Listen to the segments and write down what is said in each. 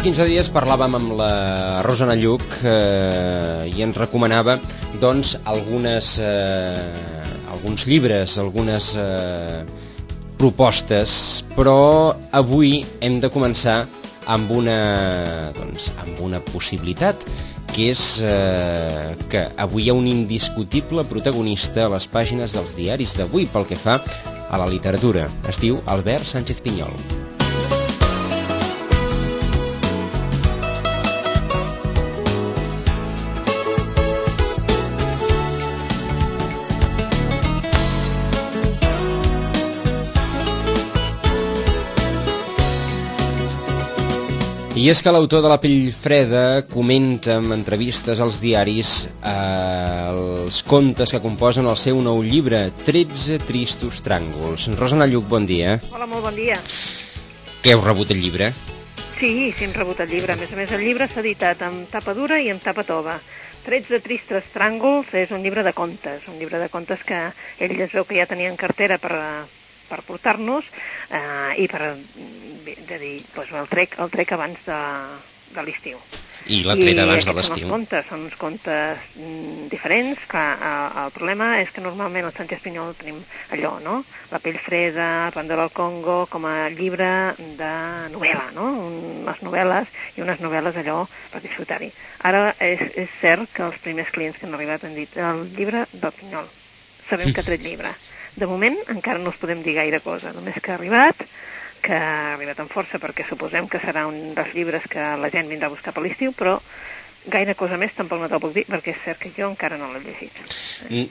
Fa 15 dies parlàvem amb la Rosana Lluc eh, i ens recomanava doncs, algunes, eh, alguns llibres, algunes eh, propostes, però avui hem de començar amb una, doncs, amb una possibilitat, que és eh, que avui hi ha un indiscutible protagonista a les pàgines dels diaris d'avui pel que fa a la literatura. Es diu Albert Sánchez Pinyol. I és que l'autor de La pell freda comenta en entrevistes als diaris eh, els contes que composen el seu nou llibre, 13 tristos tràngols. Rosana Lluc, bon dia. Hola, molt bon dia. Que heu rebut el llibre? Sí, sí, hem rebut el llibre. A més a més, el llibre s'ha editat amb tapa dura i amb tapa tova. 13 tristes tràngols és un llibre de contes, un llibre de contes que ell es veu que ja tenia en cartera per, per portar-nos eh, i per de dir, doncs el trec, el trec abans de, de l'estiu. I l'ha tret abans de l'estiu. Són contes, són uns contes mm, diferents, que eh, el problema és que normalment al Sánchez Pinyol tenim allò, no? La pell freda, Randall al Congo, com a llibre de novel·la, no? Un, les novel·les i unes novel·les allò per disfrutar-hi. Ara és, és cert que els primers clients que han arribat han dit el llibre del Pinyol. Sabem que ha tret llibre. De moment encara no us podem dir gaire cosa, només que ha arribat, que ha arribat amb força perquè suposem que serà un dels llibres que la gent vindrà a buscar per l'estiu, però gaire cosa més tampoc no te'l puc dir perquè és cert que jo encara no l'he llegit.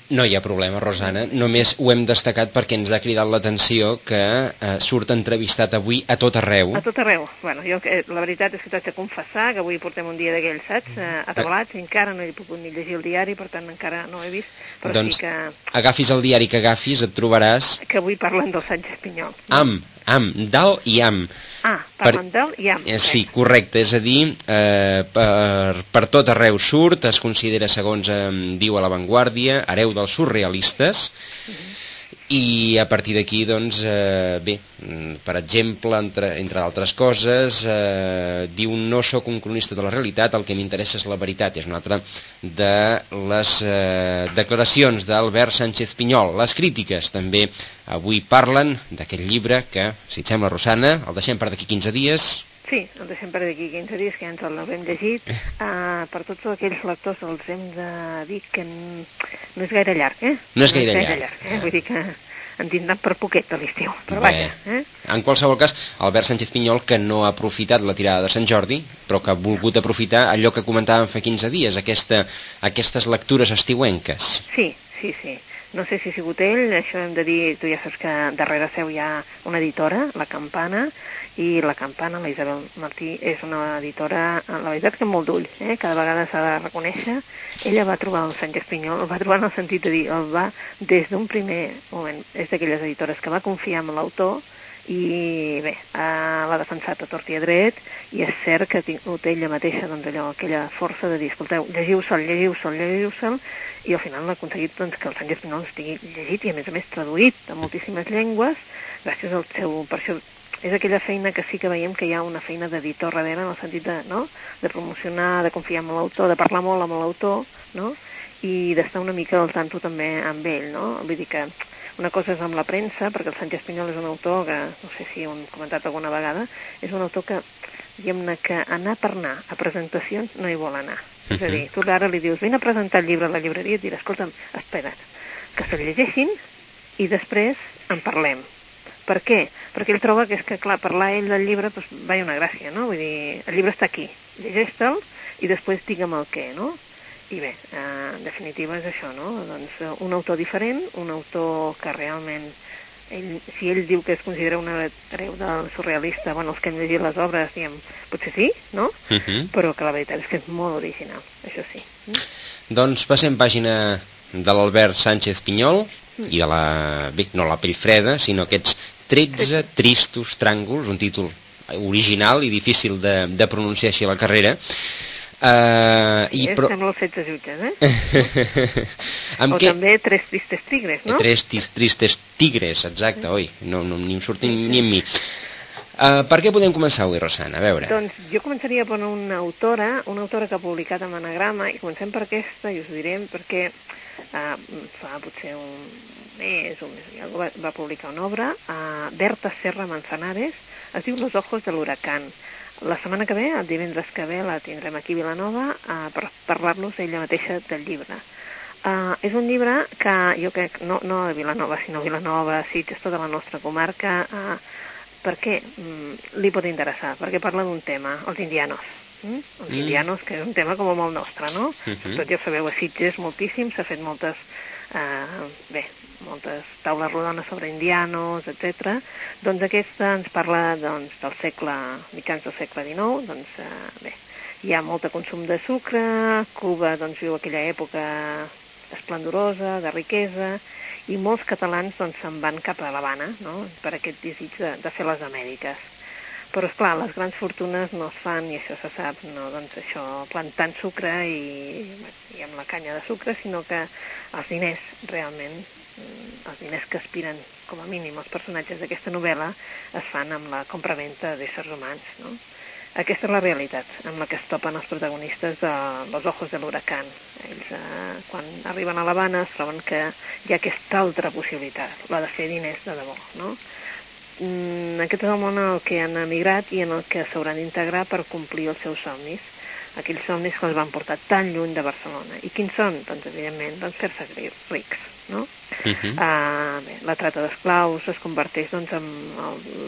No hi ha problema, Rosana. Només ho hem destacat perquè ens ha cridat l'atenció que eh, surt entrevistat avui a tot arreu. A tot arreu. Bueno, jo, eh, la veritat és que t'haig de confessar que avui portem un dia d'aquells, saps? Eh, atabalats, i encara no he pogut ni llegir el diari, per tant encara no ho he vist, però doncs sí que, agafis el diari que agafis, et trobaràs que avui parlen del Sánchez Pinyol. am, am, dalt i am. Ah, parlen del i amb. Eh, sí, correcte, és a dir, eh, per, per tot arreu surt, es considera, segons eh, diu a l'avantguàrdia, hereu dels surrealistes, i a partir d'aquí, doncs, eh, bé, per exemple, entre, entre altres coses, eh, diu no sóc un cronista de la realitat, el que m'interessa és la veritat, és una altra de les eh, declaracions d'Albert Sánchez Pinyol. Les crítiques també avui parlen d'aquest llibre que, si et sembla, Rosana, el deixem per d'aquí 15 dies, Sí, deixem per d'aquí 15 dies, que ja ens l'haurem llegit. Uh, per tots aquells lectors els hem de dir que no és gaire llarg, eh? No és gaire llarg. eh? Vull dir que en tindran per poquet a l'estiu, però Bé. vaja, eh? En qualsevol cas, Albert Sánchez Pinyol, que no ha aprofitat la tirada de Sant Jordi, però que ha volgut aprofitar allò que comentàvem fa 15 dies, aquesta, aquestes lectures estiuenques. Sí, sí, sí. No sé si ha sigut ell, això hem de dir, tu ja saps que darrere seu hi ha una editora, La Campana, i La Campana, la Isabel Martí, és una editora, la veritat que molt d'ull, eh? cada vegada s'ha de reconèixer. Ella va trobar el Sánchez Pinyol, el va trobar en el sentit de dir, el va, des d'un primer moment, és d'aquelles editores que va confiar en l'autor, i bé, eh, l'ha defensat a tort i a dret i és cert que ha tingut ella mateixa doncs, allò, aquella força de dir, escolteu, llegiu-se'l, llegiu-se'l, llegiu-se'l i al final ha aconseguit doncs, que el Sánchez Pinol estigui llegit i a més a més traduït a moltíssimes llengües gràcies al seu... Per això és aquella feina que sí que veiem que hi ha una feina d'editor darrere en el sentit de, no? de promocionar, de confiar en l'autor, de parlar molt amb l'autor no? i d'estar una mica al tanto també amb ell, no? Vull dir que una cosa és amb la premsa, perquè el Sánchez Pinyol és un autor que, no sé si ho hem comentat alguna vegada, és un autor que, diguem-ne, que anar per anar a presentacions no hi vol anar. Uh -huh. És a dir, tu ara li dius, vine a presentar el llibre a la llibreria i et dirà, escolta'm, espera't, que se'l llegeixin i després en parlem. Per què? Perquè ell troba que és que, clar, parlar ell del llibre doncs, va una gràcia, no? Vull dir, el llibre està aquí, llegeix-te'l i després digue'm el què, no? I bé, eh, en definitiva és això, no? Doncs eh, un autor diferent, un autor que realment, ell, si ell diu que es considera un hereu del surrealista, bueno, els que hem llegit les obres, diem, potser sí, no? Uh -huh. Però que la veritat és que és molt original, això sí. Mm? Doncs passem pàgina de l'Albert Sánchez Pinyol i de la, bé, no la pell freda, sinó aquests 13 tristos tràngols, un títol original i difícil de, de pronunciar així a la carrera. Uh, I, i però... Sembla els 16 jutges, eh? o què? també Tres tristes tigres, no? Tres tis, tristes tigres, exacte, oi, no, no, ni em surt ni, ni en mi. Uh, per què podem començar avui, Rosana? A veure. Doncs jo començaria per una autora, una autora que ha publicat amb anagrama, i comencem per aquesta, i us ho direm, perquè uh, fa potser un mes o algo va, va publicar una obra, uh, Berta Serra Manzanares, es diu Los ojos de l'huracán. La setmana que ve, el divendres que ve, la tindrem aquí a Vilanova uh, per parlar-nos ella mateixa del llibre. Uh, és un llibre que jo crec, no, no de Vilanova, sinó Vilanova, Sitges, tota la nostra comarca, uh, per què mm, li pot interessar? Perquè parla d'un tema, els indianos. Mm? Els Mm. indianos, que és un tema com molt nostre, no? Mhm. Tot ja sabeu, a Sitges moltíssim, s'ha fet moltes, eh, bé, moltes taules rodones sobre indianos, etc. Doncs aquesta ens parla doncs, del segle, mitjans del segle XIX, doncs eh, bé, hi ha molt de consum de sucre, Cuba doncs, viu aquella època esplendorosa, de riquesa, i molts catalans doncs, se'n van cap a l'Havana no? per aquest desig de, de fer les Amèriques. Però, és clar, les grans fortunes no es fan, i això se sap, no, doncs això, plantant sucre i, i amb la canya de sucre, sinó que els diners, realment, mm, els diners que aspiren, com a mínim, els personatges d'aquesta novel·la, es fan amb la compraventa d'éssers humans, no? Aquesta és la realitat amb la que es topen els protagonistes de Los ojos de l'huracán. Ells, eh, quan arriben a l'Havana, es troben que hi ha aquesta altra possibilitat, la de fer diners de debò, no? Mm, aquest és el món en el que han emigrat i en el que s'hauran d'integrar per complir els seus somnis, aquells somnis que els van portar tan lluny de Barcelona. I quins són? Doncs, evidentment, doncs, fer-se rics, no? Uh -huh. Uh, bé, la trata d'esclaus es converteix doncs, en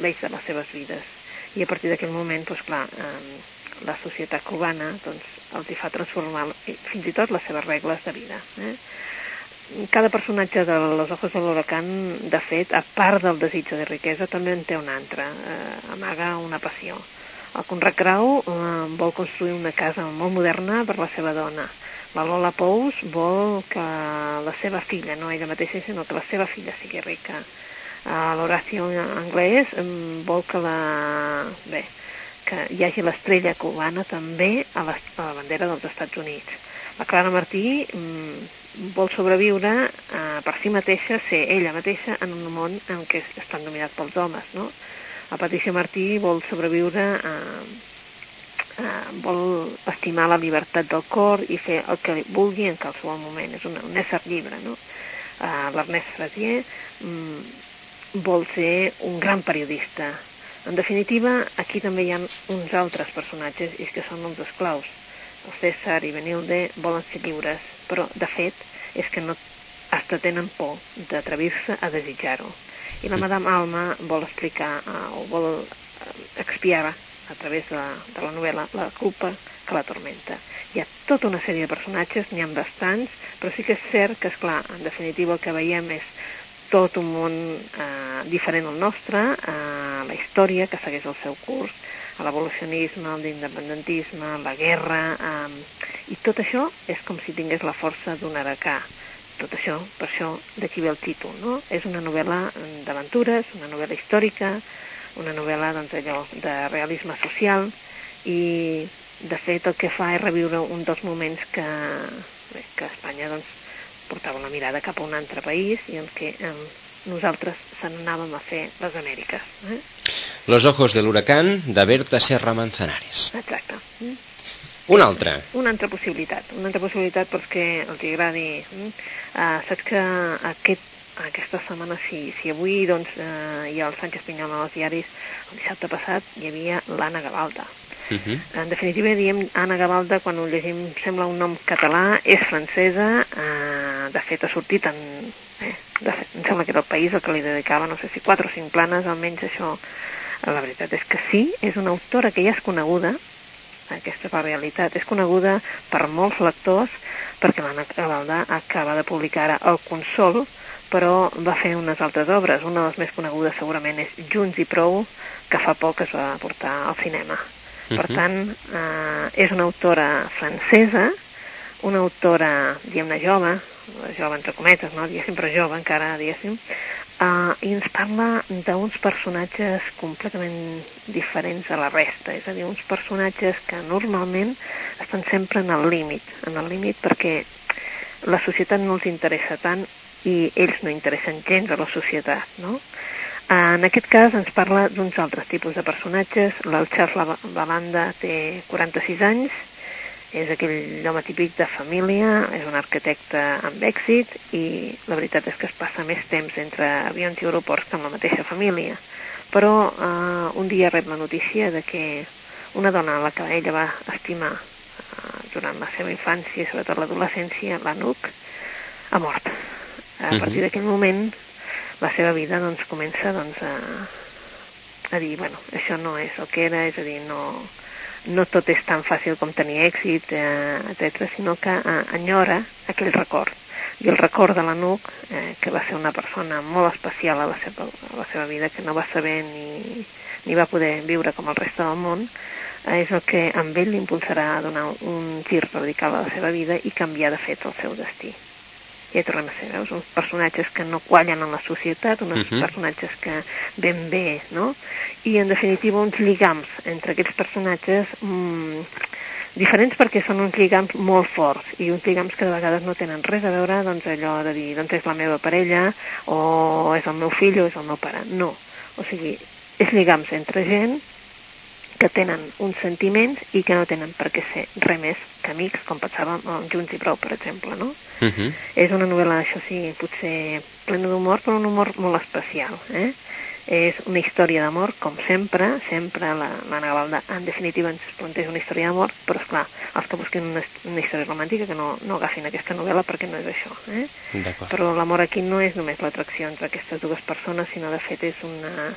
l'eix de les seves vides i a partir d'aquell moment, doncs, clar, eh, la societat cubana doncs, els hi fa transformar fins i tot les seves regles de vida. Eh? Cada personatge de Los Ojos de l'Huracán, de fet, a part del desig de riquesa, també en té un altre, eh, amaga una passió. El Conrad Grau eh, vol construir una casa molt moderna per la seva dona. La Lola Pous vol que la seva filla, no ella mateixa, sinó que la seva filla sigui rica. Uh, L'Horacio anglès em, vol que la... Bé, que hi hagi l'estrella cubana també a la, a la bandera dels Estats Units. La Clara Martí mm, vol sobreviure eh, per si mateixa, ser ella mateixa en un món en què estan dominats pels homes, no? La Patricia Martí vol sobreviure, eh, eh, vol estimar la llibertat del cor i fer el que vulgui en qualsevol moment. És un, un ésser llibre, no? Eh, L'Ernest Frasier mm, vol ser un gran periodista. En definitiva, aquí també hi ha uns altres personatges, i és que són els esclaus. El César i Benilde volen ser lliures, però, de fet, és que no hasta tenen por d'atrevir-se a desitjar-ho. I la Madame Alma vol explicar, uh, o vol uh, expiar a través de la, de la novel·la la culpa que la tormenta. Hi ha tota una sèrie de personatges, n'hi ha bastants, però sí que és cert que, és clar, en definitiva el que veiem és tot un món eh, diferent al nostre, eh, la història que segueix el seu curs, l'evolucionisme, l'independentisme, la guerra, eh, i tot això és com si tingués la força d'un huracà. Tot això, per això, d'aquí ve el títol, no? És una novel·la d'aventures, una novel·la històrica, una novel·la doncs, allò de realisme social i de fet el que fa és reviure un dels moments que, que Espanya doncs, portava la mirada cap a un altre país i en què eh, nosaltres se n'anàvem a fer les Amèriques. Eh? Los ojos de l'huracán, de Berta Serra Manzanares. Exacte. Mm? Un altre. Una altra possibilitat, una altra possibilitat perquè els hi agradi. Mm? Uh, saps que aquest, aquesta setmana, si, si avui doncs, uh, hi ha el Sánchez Pinyol als diaris, el dissabte passat hi havia l'Anna Gavalda. Uh -huh. En definitiva, diem Anna Gavalda, quan ho llegim, sembla un nom català, és francesa, eh, de fet ha sortit en... Eh, de fet, em sembla que era el país el que li dedicava, no sé si quatre o cinc planes, almenys això, la veritat és que sí, és una autora que ja és coneguda, Aquesta és la realitat. És coneguda per molts lectors perquè l'Anna Gavaldà acaba de publicar ara El Consol, però va fer unes altres obres. Una de les més conegudes segurament és Junts i Prou, que fa poc es va portar al cinema. Uh -huh. Per tant, eh, és una autora francesa, una autora, diguem-ne, jove, jove entre cometes, no? diguéssim, però jove encara, diguéssim, uh, i ens parla d'uns personatges completament diferents a la resta, és a dir, uns personatges que normalment estan sempre en el límit, en el límit perquè la societat no els interessa tant i ells no interessen gens a la societat, no? En aquest cas ens parla d'uns altres tipus de personatges. El Charles Lavanda té 46 anys, és aquell home típic de família, és un arquitecte amb èxit i la veritat és que es passa més temps entre avions i aeroports que amb la mateixa família. Però eh, un dia rep la notícia de que una dona a la que ella va estimar eh, durant la seva infància i sobretot l'adolescència, l'Anuc, ha mort. A partir d'aquell moment la seva vida doncs, comença doncs, a, a dir, bueno, això no és el que era, és a dir, no, no tot és tan fàcil com tenir èxit, eh, etc, sinó que eh, enyora aquell record. I el record de l'Anuc, eh, que va ser una persona molt especial a la seva, a la seva vida, que no va saber ni, ni va poder viure com el reste del món, eh, és el que amb ell l'impulsarà a donar un gir radical a la seva vida i canviar de fet el seu destí ja tornem a ser, veus? Uns personatges que no quallen en la societat, uns uh -huh. personatges que ben bé, no? I, en definitiva, uns lligams entre aquests personatges mmm, diferents perquè són uns lligams molt forts i uns lligams que de vegades no tenen res a veure doncs allò de dir, doncs és la meva parella o és el meu fill o és el meu pare. No. O sigui, és lligams entre gent que tenen uns sentiments i que no tenen per què ser res més que amics, com pensàvem amb Junts i Prou, per exemple, no? Uh -huh. És una novel·la, això sí, potser plena d'humor, però un humor molt especial, eh? És una història d'amor, com sempre, sempre l'Anna Gavalda, en definitiva, ens planteja una història d'amor, però, és clar, els que busquin una, una història romàntica, que no, no agafin aquesta novel·la perquè no és això, eh? Però l'amor aquí no és només l'atracció entre aquestes dues persones, sinó, de fet, és una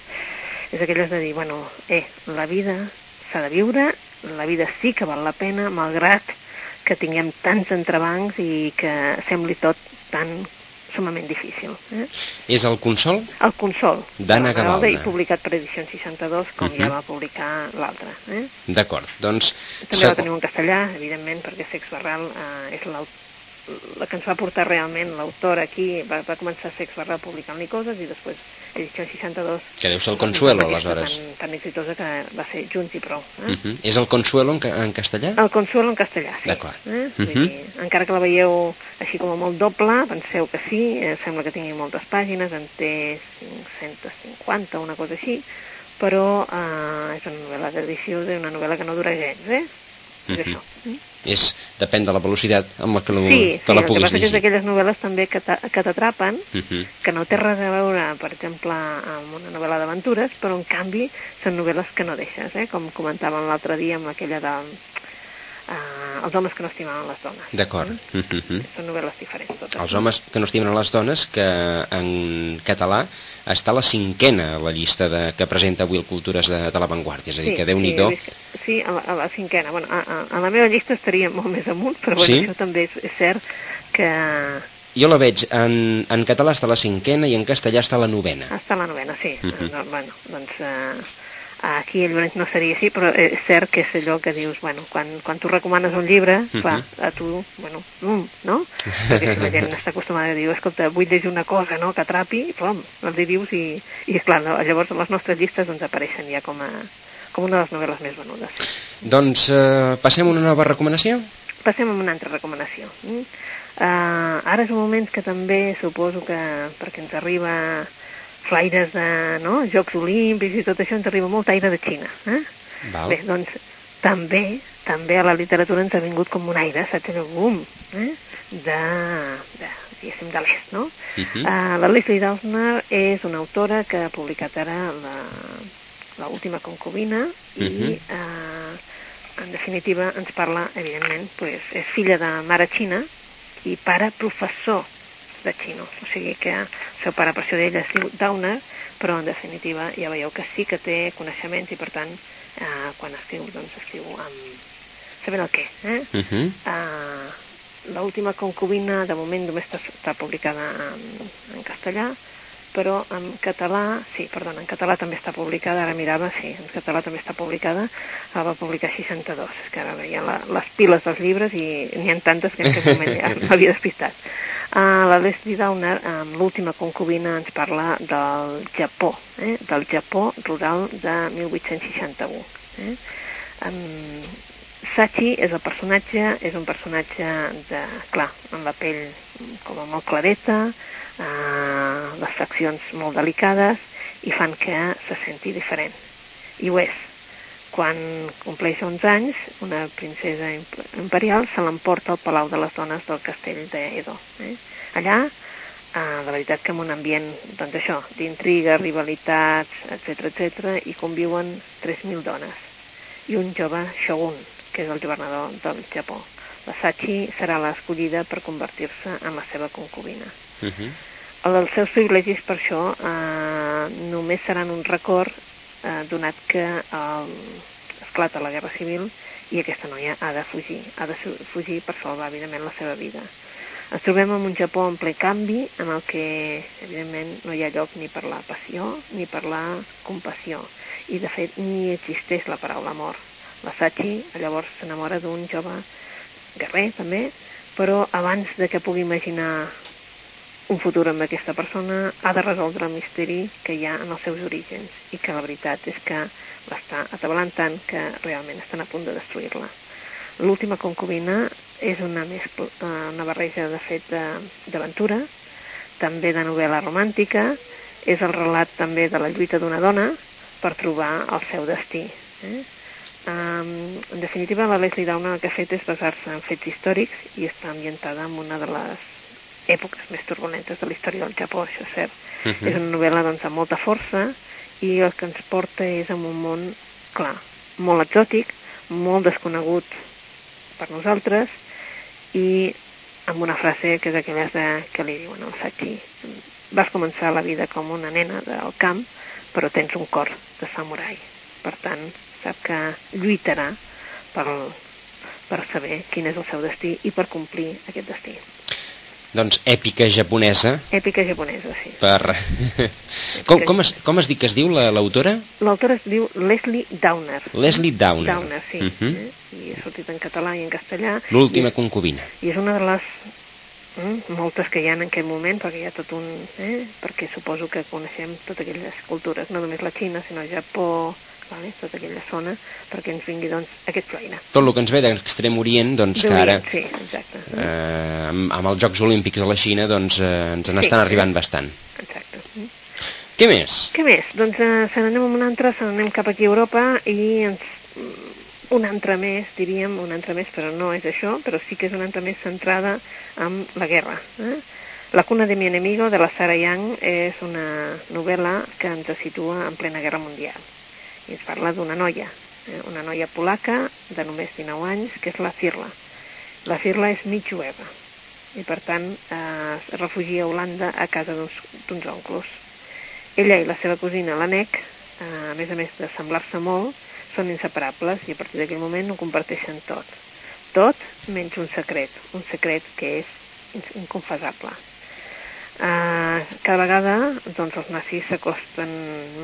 és aquelles de dir, bueno, eh, la vida s'ha de viure, la vida sí que val la pena, malgrat que tinguem tants entrebancs i que sembli tot tan sumament difícil. Eh? És el Consol? El Consol. D'Anna Gavalda. I publicat per Edicions 62, com uh -huh. ja va publicar l'altre. Eh? D'acord, doncs... També la tenim en castellà, evidentment, perquè Sex Barral eh, és l'autor la que ens va portar realment l'autor aquí, va, va començar a ser Barral publicant-li coses i després edició 62... Que deu ser el Consuelo, aleshores. Tan, tan exitosa que va ser Junts i Prou. Eh? Uh -huh. És el Consuelo en, en castellà? El Consuelo en castellà, sí. D'acord. Eh? Uh -huh. dir, encara que la veieu així com a molt doble, penseu que sí, eh, sembla que tingui moltes pàgines, en té 550, una cosa així, però eh, és una novel·la d'edició d'una novel·la que no dura gens, eh? És uh -huh. això. Eh? És, depèn de la velocitat amb la que sí, te la sí, puguis llegir. Sí, sí, d'aquelles novel·les també que t'atrapen, uh Mhm. -huh. que no té res a veure, per exemple, amb una novel·la d'aventures, però en canvi són novel·les que no deixes, eh? com comentàvem l'altre dia amb aquella de uh, els homes que no estimaven les dones. D'acord. Eh? Uh -huh. Són novel·les diferents. Totes. Els homes que no estimen les dones, que en català està la cinquena a la llista de, que presenta avui el Cultures de, de l'avantguàrdia, és a dir, sí, que déu-n'hi-do. Sí, sí a, la, a la cinquena. Bueno, a, a, a la meva llista estaria molt més amunt, però bueno, Sí? això també és, és cert que Jo la veig, en, en català està la cinquena i en castellà està la novena. està la novena, sí. Uh Mhm. -huh. no, bueno, doncs eh, aquí a Llorenç no seria així, però és cert que és allò que dius, bueno, quan, quan tu recomanes un llibre, uh -huh. clar, a tu, bueno, mm, no? Perquè si la gent està acostumada a dir, escolta, vull llegir una cosa, no?, que atrapi, i pom, els hi dius i, i clar, no, llavors les nostres llistes doncs apareixen ja com a, com una de les novel·les més venudes. Doncs eh, passem a una nova recomanació? Passem a una altra recomanació. Mm? Uh, ara és un moment que també suposo que perquè ens arriba flaires de no? Jocs Olímpics i tot això ens arriba molt aire de Xina. Eh? Val. Bé, doncs també també a la literatura ens ha vingut com un aire, saps, allò, bum, eh? de, de, diguéssim, de l'est, no? Uh -huh. Uh, la Leslie Downer és una autora que ha publicat ara la, la última concubina i, Mhm. uh, en definitiva, ens parla, evidentment, pues, és filla de mare xina i pare professor de xino. O sigui que el seu pare, per això d'ella, es diu Downer, però en definitiva ja veieu que sí que té coneixements i per tant eh, quan escriu doncs escriu amb, sabent el què. Eh? Uh -huh. uh, L'última concubina, de moment, només està, està publicada en, en castellà, però en català, sí, perdona, en català també està publicada, ara mirava, sí, en català també està publicada, la va publicar 62, és que ara veia la, les piles dels llibres i n'hi ha tantes que en m'havia despistat. Uh, la Leslie Downer, amb l'última concubina, ens parla del Japó, eh? del Japó rural de 1861. Eh? Um, Sachi és el personatge, és un personatge de, clar, amb la pell com a molt clareta, uh, les faccions molt delicades i fan que se senti diferent. I ho és. Quan compleix 11 anys, una princesa imperial se l'emporta al Palau de les Dones del castell d'Edo. Eh? Allà, eh, la veritat que en un ambient, doncs això, d'intriga, rivalitats, etc etc, hi conviuen 3.000 dones i un jove shogun, que és el governador del Japó. La Sachi serà l'escollida per convertir-se en la seva concubina. Uh -huh. Els seus privilegis per això eh, només seran un record eh, donat que eh, esclata la Guerra Civil i aquesta noia ha de fugir, ha de fugir per salvar, evidentment, la seva vida. Ens trobem en un Japó en ple canvi, en el que, evidentment, no hi ha lloc ni per la passió ni per la compassió. I, de fet, ni existeix la paraula amor. La Sachi llavors s'enamora d'un jove guerrer, també, però abans de que pugui imaginar un futur amb aquesta persona ha de resoldre el misteri que hi ha en els seus orígens i que la veritat és que l'està atabalant tant que realment estan a punt de destruir-la. L'última concubina és una, mescla, una barreja de fet d'aventura, també de novel·la romàntica, és el relat també de la lluita d'una dona per trobar el seu destí. Eh? Um, en definitiva, la Leslie Downer el que ha fet és basar-se en fets històrics i està ambientada en una de les èpoques més turbulentes de la història del Japó, això és cert. Uh -huh. És una novel·la doncs, amb molta força i el que ens porta és en un món, clar, molt exòtic, molt desconegut per nosaltres i amb una frase que és aquelles de, que li diuen al Sachi vas començar la vida com una nena del camp però tens un cor de samurai per tant sap que lluitarà per, per saber quin és el seu destí i per complir aquest destí doncs èpica japonesa. Èpica japonesa, sí. Per... com, com, es, com es diu que es diu l'autora? La, L'autora es diu Leslie Downer. Leslie Downer. Downer, sí. Uh -huh. eh? I ha sortit en català i en castellà. L'última concubina. I és una de les mm, moltes que hi ha en aquest moment, perquè hi ha tot un... Eh? perquè suposo que coneixem totes aquelles cultures, no només la Xina, sinó el Japó, vale? tota aquella zona, perquè ens vingui doncs, aquest feina. Tot el que ens ve d'Extrem Orient, doncs que ara, sí, exacte. eh, amb, amb els Jocs Olímpics de la Xina, doncs eh, ens n'estan sí, arribant bastant. Exacte. Què més? Què més? Doncs eh, se n'anem amb un altre, se n'anem cap aquí a Europa i ens, un altre més, diríem, un altre més, però no és això, però sí que és una altra més centrada en la guerra. Eh? La cuna de mi enemigo, de la Sarah Young, és una novel·la que ens situa en plena guerra mundial i ens parla d'una noia, eh, una noia polaca de només 19 anys, que és la Cirla. La Cirla és mig jueva i per tant eh, es refugia a Holanda a casa d'uns onclos. Ella i la seva cosina, l'Anec, eh, a més a més de semblar-se molt, són inseparables i a partir d'aquell moment ho comparteixen tot. Tot menys un secret, un secret que és inconfessable. Uh, cada vegada doncs, els nazis s'acosten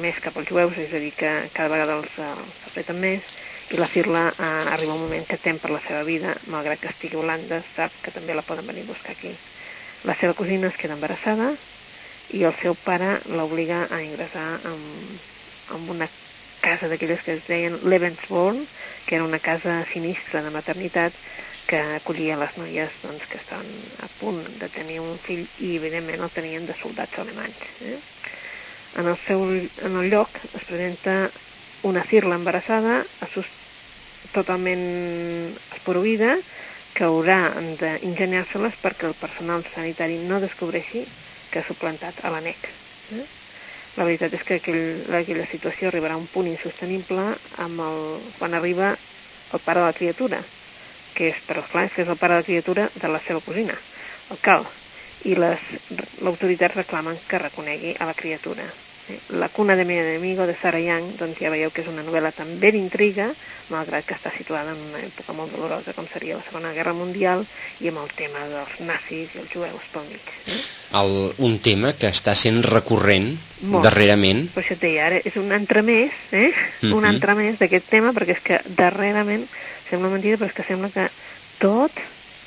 més cap als jueus, és a dir, que cada vegada els, els apreten més, i la Cirla uh, arriba un moment que tem per la seva vida, malgrat que estigui a Holanda, sap que també la poden venir a buscar aquí. La seva cosina es queda embarassada i el seu pare l'obliga a ingressar en, en una casa d'aquelles que es deien Lebensborn, que era una casa sinistra de maternitat, que acollia les noies doncs, que estaven a punt de tenir un fill i evidentment el tenien de soldats alemanys. Eh? En, el seu, en el lloc es presenta una cirla embarassada totalment esporuïda que haurà d'ingeniar-se-les perquè el personal sanitari no descobreixi que ha suplantat a l'ANEC. Eh? La veritat és que aquell, aquella situació arribarà a un punt insostenible amb el, quan arriba el pare de la criatura, que és, però esclar, és el pare de la criatura de la seva cosina, el Cal, i les l'autoritat reclamen que reconegui a la criatura. Eh? La cuna de mi enemigo, de Sarah Young, doncs ja veieu que és una novel·la també d'intriga, malgrat que està situada en una època molt dolorosa, com seria la Segona Guerra Mundial, i amb el tema dels nazis i els jueus pel mig. Eh? El, un tema que està sent recurrent Molt. darrerament. Per això et deia, ara és un entremés, eh? Mhm. un entremés d'aquest tema, perquè és que darrerament, sembla mentida, però és que sembla que tot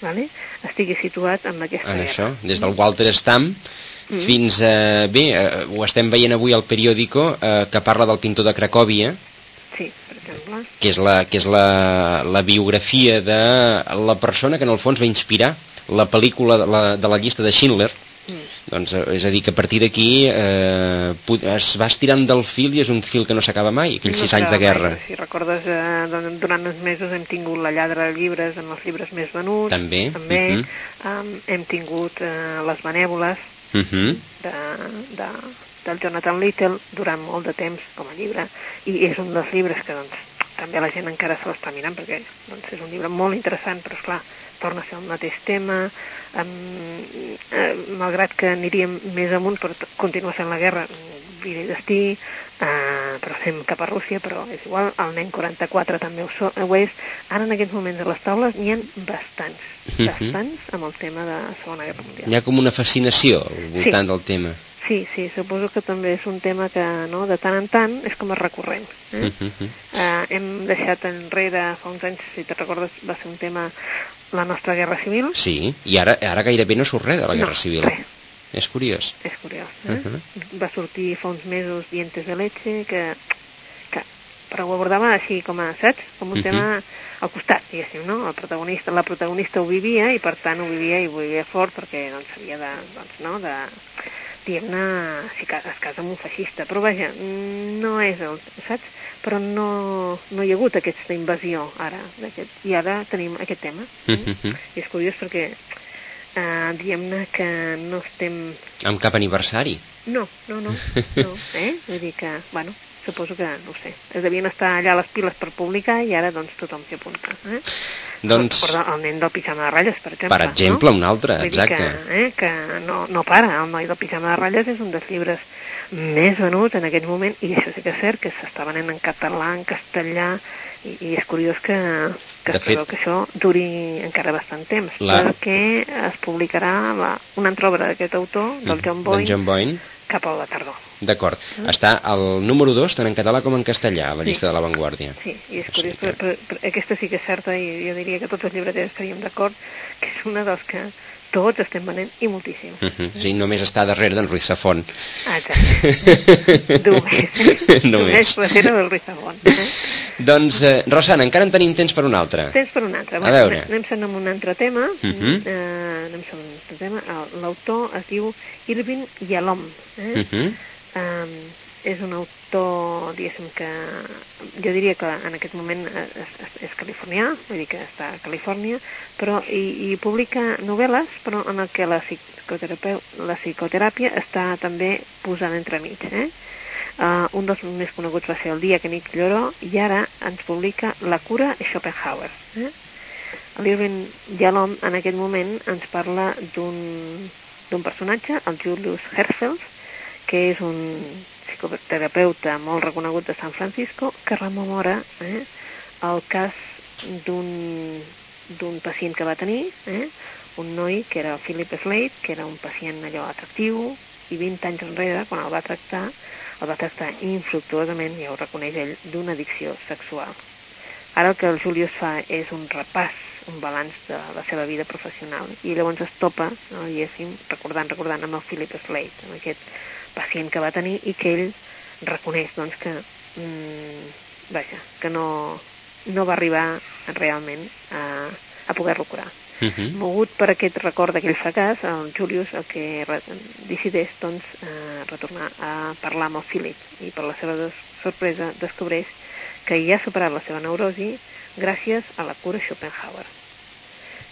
vale, estigui situat en aquesta en guerra. això, des del Walter Stamp Mm. fins a... Bé, eh, ho estem veient avui al periòdico eh, que parla del pintor de Cracòvia, Sí, per exemple. que és, la, que és la, la biografia de la persona que en el fons va inspirar la pel·lícula de la, de la llista de Schindler, Mm. doncs, eh, és a dir, que a partir d'aquí eh, es va estirant del fil i és un fil que no s'acaba mai, aquells sis anys de guerra. mai. Si recordes, eh, doncs, durant els mesos hem tingut la lladra de llibres en els llibres més venuts. També, També. mhm. um, hem tingut eh, les benèvoles Uh -huh. de, de, del Jonathan Little durant molt de temps com a llibre i és un dels llibres que doncs, també la gent encara se l'està mirant perquè doncs, és un llibre molt interessant però esclar, torna a ser el mateix tema um, eh, malgrat que aniríem més amunt però t- continua sent la guerra vida i destí eh, però fem cap a Rússia però és igual, el nen 44 també ho, so, ho és ara en aquests moments a les taules n'hi ha bastants Mhm. bastants amb el tema de la Segona Guerra Mundial Hi ha com una fascinació al voltant del tema. Sí, sí, suposo que també és un tema que no, de tant en tant és com a recurrent. Eh? Uh -huh. Eh, hem deixat enrere fa uns anys, si te recordes, va ser un tema la nostra guerra civil. Sí, i ara, ara gairebé no surt res de la Guerra no, Civil. Res, És curiós. és curiós. Eh? Uh-huh. Va sortir fa uns mesos Dientes de Leche, que, que però ho abordava així com a, saps? Com un Mhm. tema al costat, diguéssim, no? El protagonista, la protagonista ho vivia i per tant ho vivia i ho vivia fort perquè doncs havia de, doncs, no? de diguem-ne, si es casa amb un feixista, però vaja, mm, no és el, saps? Però no, no hi ha hagut aquesta invasió ara, i ara tenim aquest tema. eh? Mhm. I és curiós perquè, eh, diguem-ne que no estem Amb cap aniversari. no, no, no, no, eh? Vull dir que, bueno, suposo que, no sé, es devien estar allà les piles per publicar i ara, doncs, tothom s'hi apunta, eh? Doncs, Recorda el nen del pijama de ratlles, per exemple. per exemple, no? un altre, Vull exacte. Que, eh, que no, no para, el noi del pijama de ratlles és un dels llibres més venuts en aquest moment, i això sí que és cert, que s'està venent en català, en castellà, i, i és curiós que, que De es fet- que això duri encara bastant temps, La- perquè es publicarà la, una altra obra d'aquest autor, del John D'en Boyne, John Boyne. Cap a la tardor. D'acord. Està al número 2, tant en català com en castellà, a la Sí. llista de l'avantguàrdia. Sí, i és curiós, que- però, però, però aquesta sí que és certa i jo diria que tots els llibreters estaríem d'acord que és una dels que tots estem venent i moltíssim. Uh -huh. Sí, només està darrere d'en Ruiz. Ah, exacte. Només. Només. darrere del Rizabon. Eh? Doncs, eh, Rosana, encara en tenim temps per un altre. Tens per un altre. A veure. Anem sent amb un altre tema. Mhm. eh, anem sent amb un altre tema. L'autor es diu Irving Yalom. Eh? Uh -huh. um, és un autor, diguéssim que jo diria que en aquest moment és, és, és californià, vull dir que està a Califòrnia, però i, i publica novel·les, però en el que la, la psicoteràpia està també posada entremig. Eh? Uh, un dels més coneguts va ser El dia que Nick lloró i ara ens publica La cura de Schopenhauer. Eh? L'Irving Yalom en aquest moment ens parla d'un personatge, el Julius Herzfeld, que és un psicoterapeuta molt reconegut de San Francisco, que rememora eh, el cas d'un pacient que va tenir, eh, un noi que era Philip Slade, que era un pacient allò atractiu, i 20 anys enrere, quan el va tractar, el va tractar infructuosament, ja ho reconeix ell, d'una addicció sexual. Ara el que el Julius fa és un repàs, un balanç de la seva vida professional, i llavors es topa, no, diguéssim, recordant, recordant amb el Philip Slade, amb aquest pacient que va tenir i que ell reconeix doncs, que, mm, vaja, que no, no va arribar realment a, a poder-lo curar. Uh -huh. Mogut per aquest record d'aquell fracàs, el Julius el que decideix doncs, eh, retornar a parlar amb el Philip i per la seva des sorpresa descobreix que ja ha superat la seva neurosi gràcies a la cura Schopenhauer,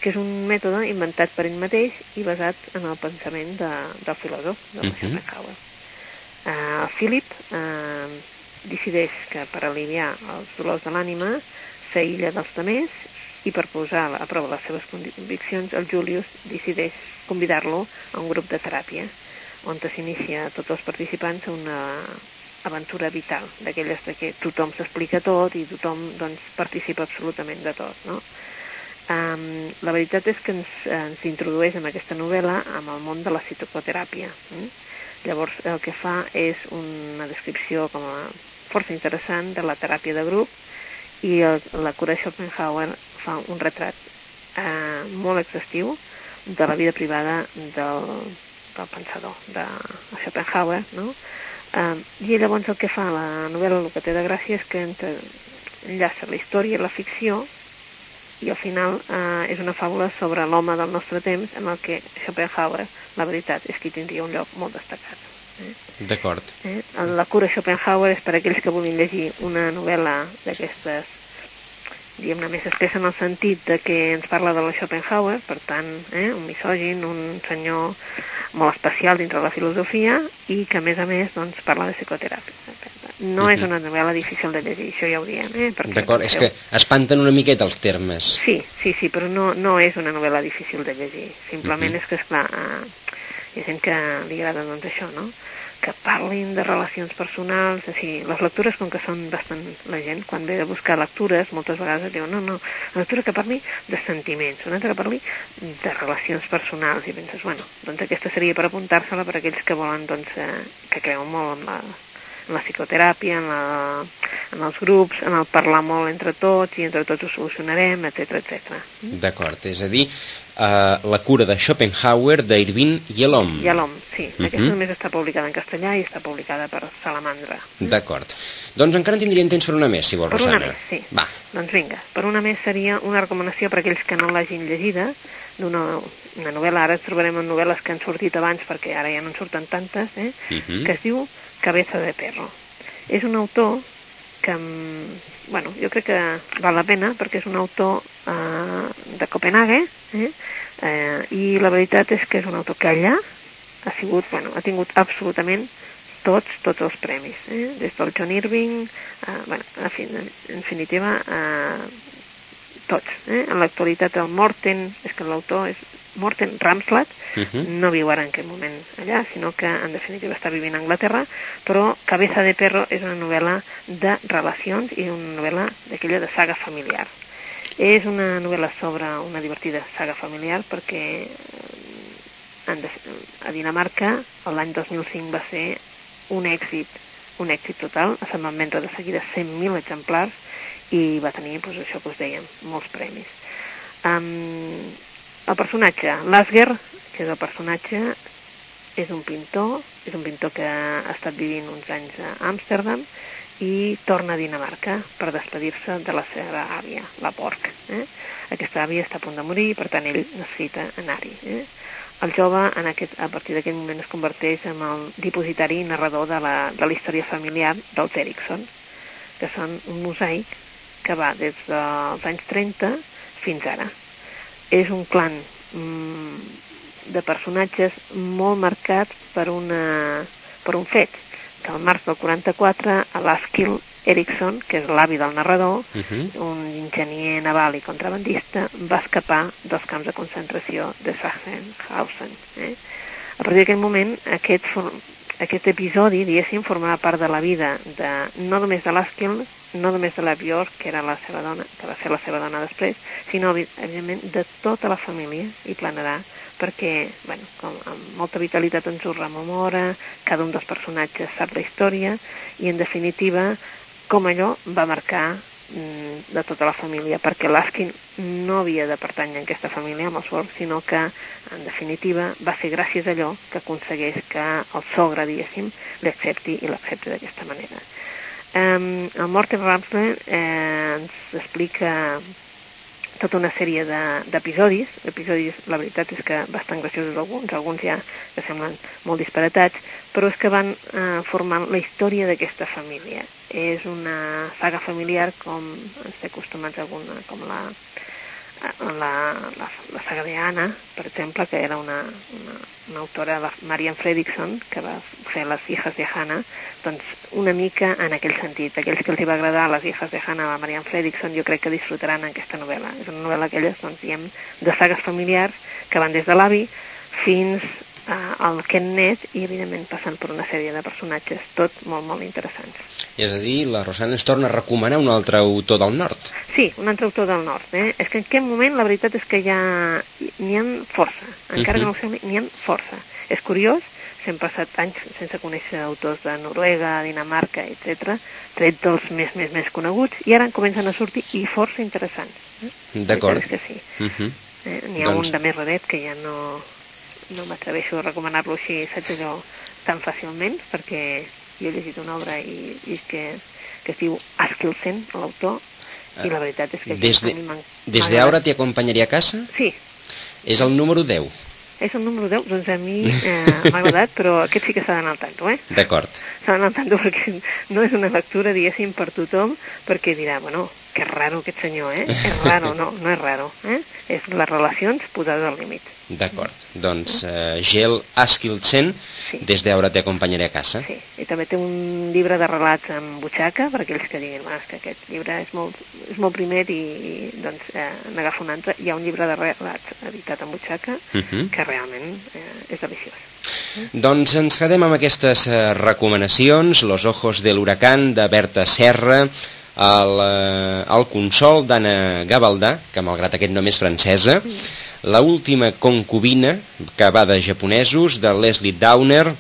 que és un mètode inventat per ell mateix i basat en el pensament de, del filòsof, de Mhm. Schopenhauer. Uh, Philip uh, decideix que per aliviar els dolors de l'ànima s'aïlla dels demés i per posar a prova les seves conviccions el Julius decideix convidar-lo a un grup de teràpia on s'inicia tots els participants una aventura vital, d'aquelles que tothom s'explica tot i tothom doncs, participa absolutament de tot. No? Um, la veritat és que ens, ens introdueix en aquesta novel·la amb el món de la psicoteràpia. Mm? Llavors el que fa és una descripció com a força interessant de la teràpia de grup i el, la cura Schopenhauer fa un retrat eh, molt exhaustiu de la vida privada del, del pensador, de Schopenhauer, no? Eh, I llavors el que fa la novel·la, el que té de gràcia és que entre, enllaça la història i la ficció i al final eh, és una fàbula sobre l'home del nostre temps en el que Schopenhauer, la veritat, és que tindria un lloc molt destacat. Eh? D'acord. Eh? La cura Schopenhauer és per aquells que vulguin llegir una novel·la d'aquestes diguem-ne, més espessa en el sentit de que ens parla de la Schopenhauer, per tant, eh, un misògin, un senyor molt especial dintre de la filosofia i que, a més a més, doncs, parla de psicoteràpia. No uh -huh. és una novel·la difícil de llegir, això ja ho diem. Eh, D'acord, és que espanten una miqueta els termes. Sí, sí, sí, però no, no és una novel·la difícil de llegir. Simplement uh -huh. és que, esclar, eh, hi ha gent que li agrada doncs, això, no? que parlin de relacions personals, sigui, les lectures com que són bastant... La gent, quan ve a buscar lectures, moltes vegades diu, no, no, una lectura que parli de sentiments, una altra que parli de relacions personals, i penses, bueno, doncs aquesta seria per apuntar-se-la per aquells que volen, doncs, eh, que creuen molt en la, en la psicoteràpia, en, la, en els grups, en el parlar molt entre tots i entre tots ho solucionarem, etc etc. D'acord, és a dir, uh, La cura de Schopenhauer d'Irvin Yalom. Yalom, sí. Uh -huh. Aquesta només està publicada en castellà i està publicada per Salamandra. D'acord. Doncs encara en tindríem temps per una més, si vols, per Rosana. Per una més, sí. Va. Doncs vinga, per una més seria una recomanació per aquells que no l'hagin llegida, d'una una novel·la, ara trobarem en novel·les que han sortit abans perquè ara ja no en surten tantes, eh? Uh -huh. que es diu Cabeza de Perro. És un autor que, bueno, jo crec que val la pena perquè és un autor eh, de Copenhague, eh? Eh, i la veritat és que és un autor que allà ha sigut, bueno, ha tingut absolutament tots, tots els premis, eh? des del John Irving, eh, bueno, en, fi, en definitiva, eh, tots. Eh? En l'actualitat el Morten, és que l'autor és Morten Ramslat, uh -huh. no viu ara en aquest moment allà, sinó que en definitiva està vivint a Anglaterra, però Cabeza de Perro és una novel·la de relacions i una novel·la d'aquella de saga familiar. És una novel·la sobre una divertida saga familiar perquè eh, a Dinamarca l'any 2005 va ser un èxit, un èxit total, se'n van vendre de seguida 100.000 exemplars i va tenir, doncs, això que us dèiem, molts premis. Um, el personatge, Lasger, que és el personatge, és un pintor, és un pintor que ha estat vivint uns anys a Amsterdam i torna a Dinamarca per despedir-se de la seva àvia, la Porc. Eh? Aquesta àvia està a punt de morir, per tant ell necessita anar-hi. Eh? El jove en aquest, a partir d'aquest moment es converteix en el dipositari i narrador de la, de la història familiar dels Erickson, que són un mosaic que va des dels anys 30 fins ara és un clan mm, de personatges molt marcat per, una, per un fet, que al març del 44 a l'Askill Erickson, que és l'avi del narrador, uh -huh. un enginyer naval i contrabandista, va escapar dels camps de concentració de Sachsenhausen. Eh? A partir d'aquell moment, aquest, aquest episodi, diguéssim, formava part de la vida de, no només de l'Askill, no només de la Björk, que era la seva dona, que va ser la seva dona després, sinó, evidentment, de tota la família i planarà, perquè, bueno, com amb molta vitalitat ens ho rememora, cada un dels personatges sap la història, i en definitiva, com allò va marcar de tota la família, perquè l'Askin no havia de pertànyer a aquesta família amb el sogre, sinó que, en definitiva, va ser gràcies a allò que aconsegueix que el sogre, diguéssim, l'accepti i l'accepti d'aquesta manera. Um, el Morten Ramsler eh, ens explica tota una sèrie d'episodis, de, episodis, la veritat és que bastant graciosos alguns, alguns ja que semblen molt disparatats, però és que van eh, formant la història d'aquesta família. És una saga familiar com ens té acostumats alguna, com la, la, la, la Anna, per exemple, que era una, una, una autora, la Marian Fredrickson, que va fer Les hijas de Hannah, doncs una mica en aquell sentit. Aquells que els va agradar Les hijas de Hannah, la Marian Fredrickson, jo crec que disfrutaran aquesta novel·la. És una novel·la aquelles, doncs, diem, de sagues familiars que van des de l'avi fins eh, el Ken Net i, evidentment, passant per una sèrie de personatges, tot molt, molt interessants. És a dir, la Rosana ens torna a recomanar un altre autor del nord. Sí, un altre autor del nord. Eh? És que en aquest moment la veritat és que ja n'hi ha força. Encara uh -huh. que no ho sé, n'hi ha força. És curiós, s'hem passat anys sense conèixer autors de Noruega, Dinamarca, etc, tret dels més, més, més coneguts, i ara en comencen a sortir i força interessants. Eh? D'acord. que sí. Uh -huh. eh, N'hi ha doncs... un de més raret que ja no, no m'atreveixo a recomanar-lo així, saps allò, tan fàcilment, perquè jo he llegit una obra i, i que, que es diu Askilsen, l'autor, i la veritat és que des de, des d'ara t'hi acompanyaria a casa? Sí. És el número 10. És el número 10, doncs a mi eh, m'ha agradat, però aquest sí que s'ha d'anar al tanto, eh? D'acord. S'ha d'anar al tanto perquè no és una lectura, diguéssim, per tothom, perquè dirà, bueno, que raro aquest senyor, eh? És raro, no, no és raro, eh? És les relacions posades al límit. D'acord. Doncs uh, Gel Askildsen, sí. des d'ara t'acompanярé a casa. Sí, i també té un llibre de relats amb butxaca, per aquells que diguin, ah, que aquest llibre és molt, és molt primer i, i doncs eh, n'agafa un altre. Hi ha un llibre de relats editat amb butxaca uh Mhm. -huh. que realment eh, és deliciós. Doncs ens quedem amb aquestes eh, recomanacions, Los ojos de l'huracán, de Berta Serra, el, eh, el Consol d'Anna Gavaldà, que malgrat aquest nom és francesa, la última concubina, que va de japonesos, de Leslie Downer,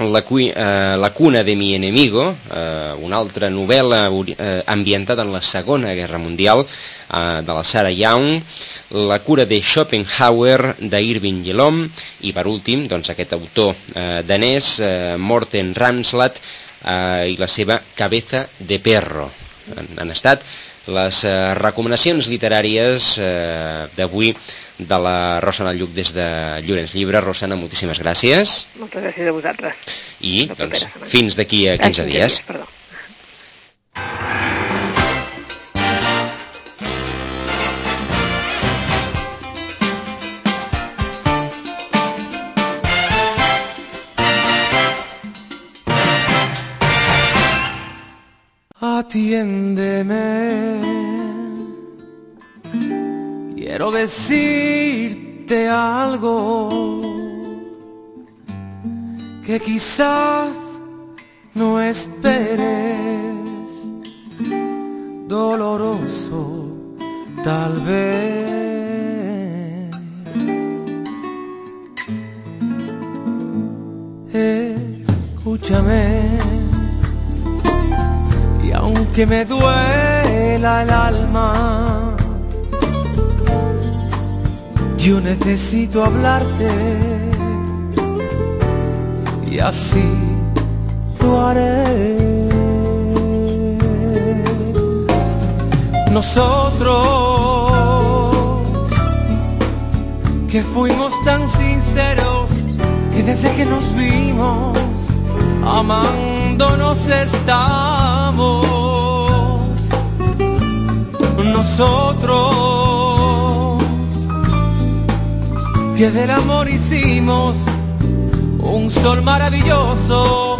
la, cui, eh, la cuna de mi enemigo, eh, una altra novel·la eh, ambientada en la Segona Guerra Mundial, eh, de la Sarah Young, la cura de Schopenhauer, d'Irving Yalom, i per últim, doncs, aquest autor eh, danès, eh, Morten Ramslat, eh, i la seva Cabeza de Perro. Han, han estat les eh, recomanacions literàries eh, d'avui de la Rosana Lluc des de Llorenç Llibre. Rosana, moltíssimes gràcies Moltes gràcies a vosaltres. i La doncs, fins d'aquí a 15 Ah, dies. Perdó. Atiéndeme. Quiero decirte algo que quizás no esperes, doloroso tal vez. Escúchame aunque me duela el alma, yo necesito hablarte y así lo haré. Nosotros que fuimos tan sinceros que desde que nos vimos amándonos estamos. Nosotros que del amor hicimos un sol maravilloso,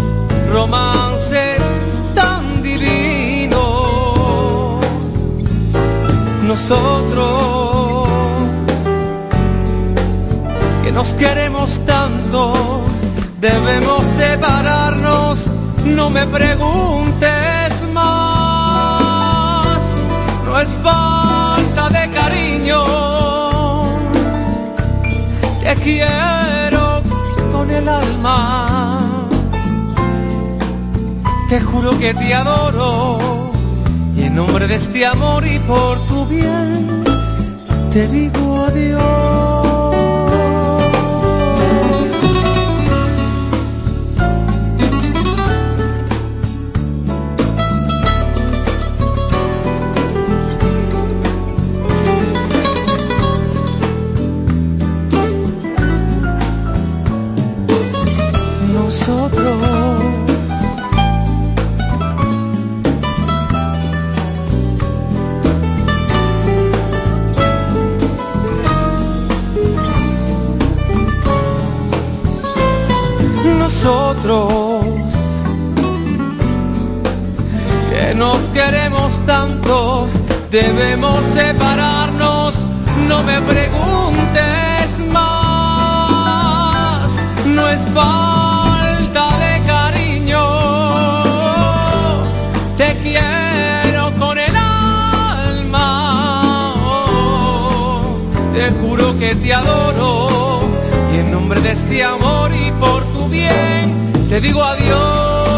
romance tan divino. Nosotros que nos queremos tanto, debemos separarnos, no me preguntes no es falta de cariño, te quiero con el alma, te juro que te adoro, y en nombre de este amor y por tu bien, te digo adiós. Nos queremos tanto, debemos separarnos, no me preguntes más, falta de cariño. Te quiero con el alma. Te juro que te adoro. Y en nombre de este amor y por tu bien, te digo adiós.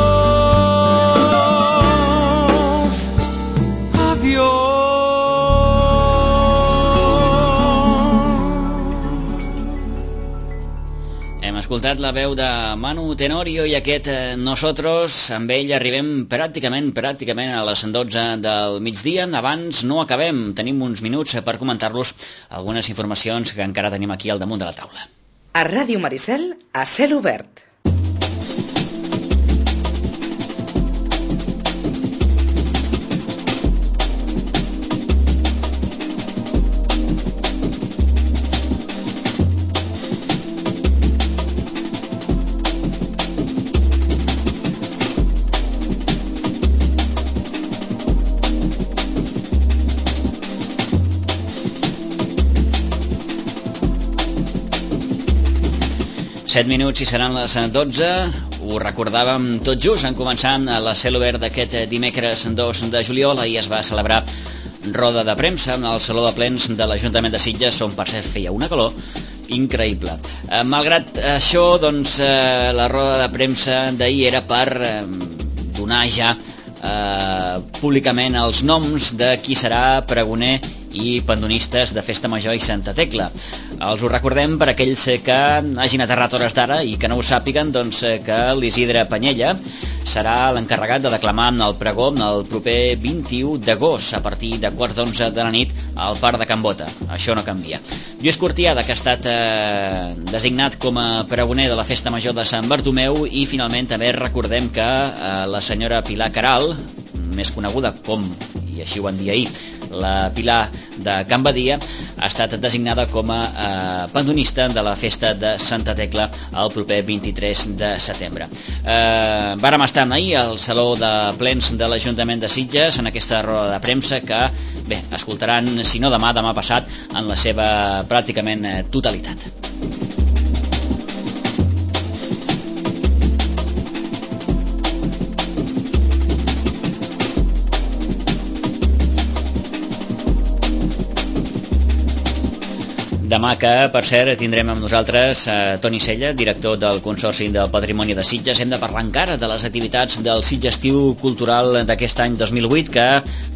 Escoltat la veu de Manu Tenorio i aquest eh, Nosotros, amb ell arribem pràcticament, pràcticament a les 12 del migdia. Abans no acabem, tenim uns minuts per comentar-los algunes informacions que encara tenim aquí al damunt de la taula. A Ràdio Maricel, a cel obert. 7 minuts i seran les 12. Ho recordàvem tot just en començant la cel obert d'aquest dimecres 2 de juliol i es va celebrar roda de premsa al Saló de Plens de l'Ajuntament de Sitges on per cert feia una calor increïble. Eh, malgrat això, doncs, eh, la roda de premsa d'ahir era per eh, donar ja eh, públicament els noms de qui serà pregoner i pandonistes de Festa Major i Santa Tecla. Els ho recordem per aquells que hagin aterrat hores d'ara i que no ho sàpiguen doncs, que l'Isidre Panyella serà l'encarregat de declamar el pregó el proper 21 d'agost a partir de quarts d'onze de la nit al Parc de Can Bota. Això no canvia. Lluís Cortiada, que ha estat eh, designat com a pregoner de la Festa Major de Sant Bartomeu i finalment també recordem que eh, la senyora Pilar Caral, més coneguda com, i així ho van dir ahir, la Pilar de Can Badia ha estat designada com a eh, pandonista de la festa de Santa Tecla el proper 23 de setembre. Eh, vàrem estar ahir al Saló de Plens de l'Ajuntament de Sitges en aquesta roda de premsa que bé, escoltaran, si no demà, demà passat, en la seva pràcticament eh, totalitat. Demà que, per cert, tindrem amb nosaltres eh, Toni Sella, director del Consorci del Patrimoni de Sitges. Hem de parlar encara de les activitats del Sitgestiu Cultural d'aquest any 2008 que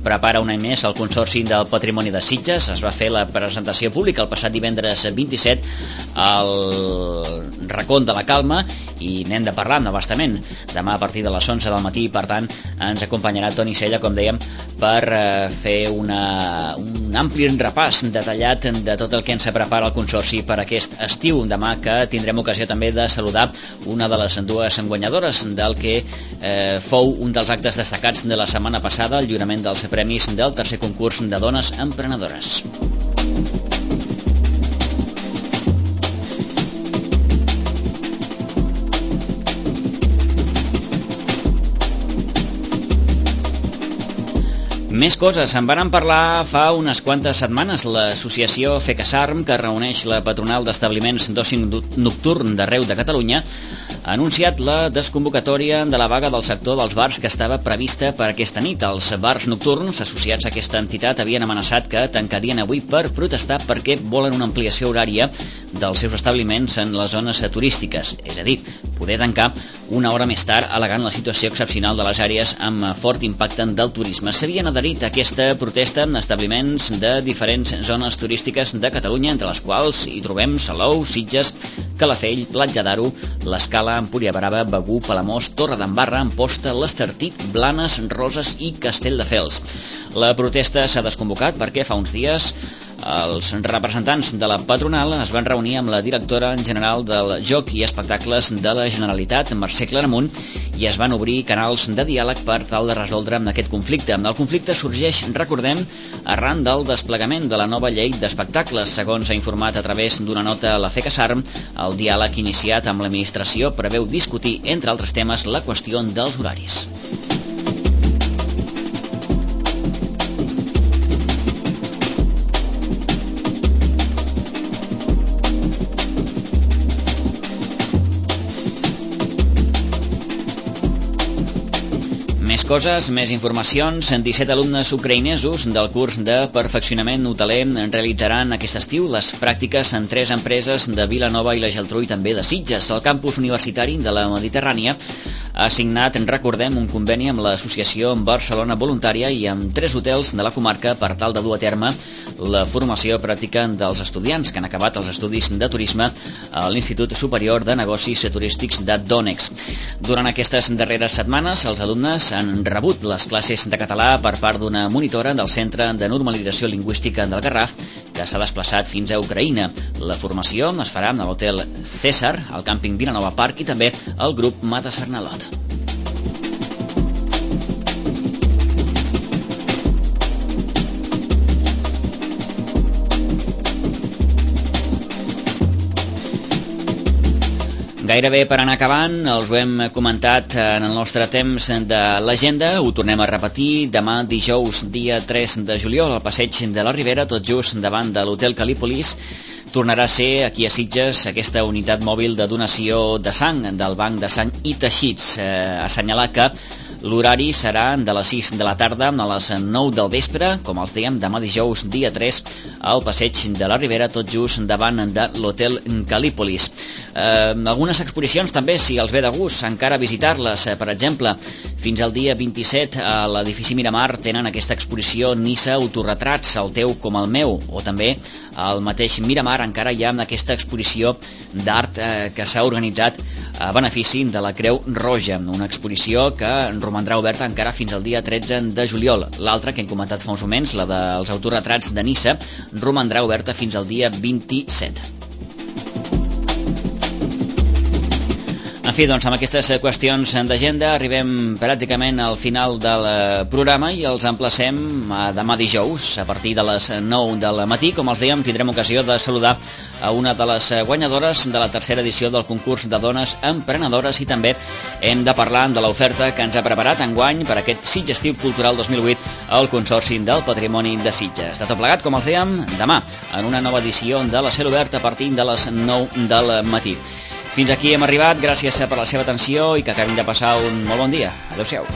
prepara un any més el Consorci del Patrimoni de Sitges. Es va fer la presentació pública el passat divendres 27 al racó de la Calma i n'hem de parlar abastament demà a partir de les 11 del matí per tant ens acompanyarà Toni Sella com dèiem per eh, fer una, un ampli repàs detallat de tot el que ens prepara el Consorci per aquest estiu demà que tindrem ocasió també de saludar una de les dues guanyadores del que eh, fou un dels actes destacats de la setmana passada el lliurament dels premis del tercer concurs de dones emprenedores. Més coses. En van parlar fa unes quantes setmanes l'associació FECASARM, que reuneix la patronal d'establiments d'oci nocturn d'arreu de Catalunya, ha anunciat la desconvocatòria de la vaga del sector dels bars que estava prevista per aquesta nit. Els bars nocturns associats a aquesta entitat havien amenaçat que tancarien avui per protestar perquè volen una ampliació horària dels seus establiments en les zones turístiques, és a dir, poder tancar una hora més tard alegant la situació excepcional de les àrees amb fort impacte del turisme. S'havien adherit a aquesta protesta en establiments de diferents zones turístiques de Catalunya, entre les quals hi trobem Salou, Sitges, Calafell, Platja d'Aro, l'Escala, Empúria Brava, Begú, Palamós, Torre d'Embarra, Amposta, l'Estartit, Blanes, Roses i Castelldefels. La protesta s'ha desconvocat perquè fa uns dies els representants de la patronal es van reunir amb la directora general del Joc i Espectacles de la Generalitat, Mercè Claramunt, i es van obrir canals de diàleg per tal de resoldre aquest conflicte. El conflicte sorgeix, recordem, arran del desplegament de la nova llei d'espectacles. Segons ha informat a través d'una nota a la FECASARM, el diàleg iniciat amb l'administració preveu discutir, entre altres temes, la qüestió dels horaris. Coses, més informacions. 17 alumnes ucraïnesos del curs de perfeccionament hoteler realitzaran aquest estiu les pràctiques en tres empreses de Vilanova i la Geltrú i també de Sitges. El campus universitari de la Mediterrània ha signat, en recordem, un conveni amb l'Associació Barcelona Voluntària i amb tres hotels de la comarca per tal de dur a terme la formació pràctica dels estudiants que han acabat els estudis de turisme a l'Institut Superior de Negocis Turístics de Donex. Durant aquestes darreres setmanes, els alumnes han rebut les classes de català per part d'una monitora del Centre de Normalització Lingüística del Garraf que s'ha desplaçat fins a Ucraïna. La formació es farà a l'hotel César, al càmping Vilanova Park i també al grup Mata Sernalot. Gairebé per anar acabant, els ho hem comentat en el nostre temps de l'agenda, ho tornem a repetir, demà dijous, dia 3 de juliol, al passeig de la Ribera, tot just davant de l'hotel Calipolis, tornarà a ser aquí a Sitges aquesta unitat mòbil de donació de sang del Banc de Sang i Teixits. Eh, assenyalar que L'horari serà de les 6 de la tarda a les 9 del vespre, com els dèiem, demà dijous, dia 3, al passeig de la Ribera, tot just davant de l'hotel Calípolis. Eh, algunes exposicions també, si els ve de gust, encara visitar-les. Eh, per exemple, fins al dia 27 a l'edifici Miramar tenen aquesta exposició Nissa Autoretrats, el teu com el meu, o també al mateix Miramar encara hi ha aquesta exposició d'art eh, que s'ha organitzat a benefici de la Creu Roja, una exposició que romandrà oberta encara fins al dia 13 de juliol. L'altra, que hem comentat fa uns moments, la dels autorretrats de Nissa, romandrà oberta fins al dia 27. Fi, doncs amb aquestes qüestions d'agenda arribem pràcticament al final del eh, programa i els emplacem a demà dijous a partir de les 9 del matí. Com els dèiem, tindrem ocasió de saludar a una de les guanyadores de la tercera edició del concurs de dones emprenedores i també hem de parlar de l'oferta que ens ha preparat enguany per aquest Sitges Estiu Cultural 2008 al Consorci del Patrimoni de Sitges. De tot plegat, com els dèiem, demà en una nova edició de la Cel Obert a partir de les 9 del matí. Fins aquí hem arribat, gràcies per la seva atenció i que acabin de passar un molt bon dia. Adéu-siau.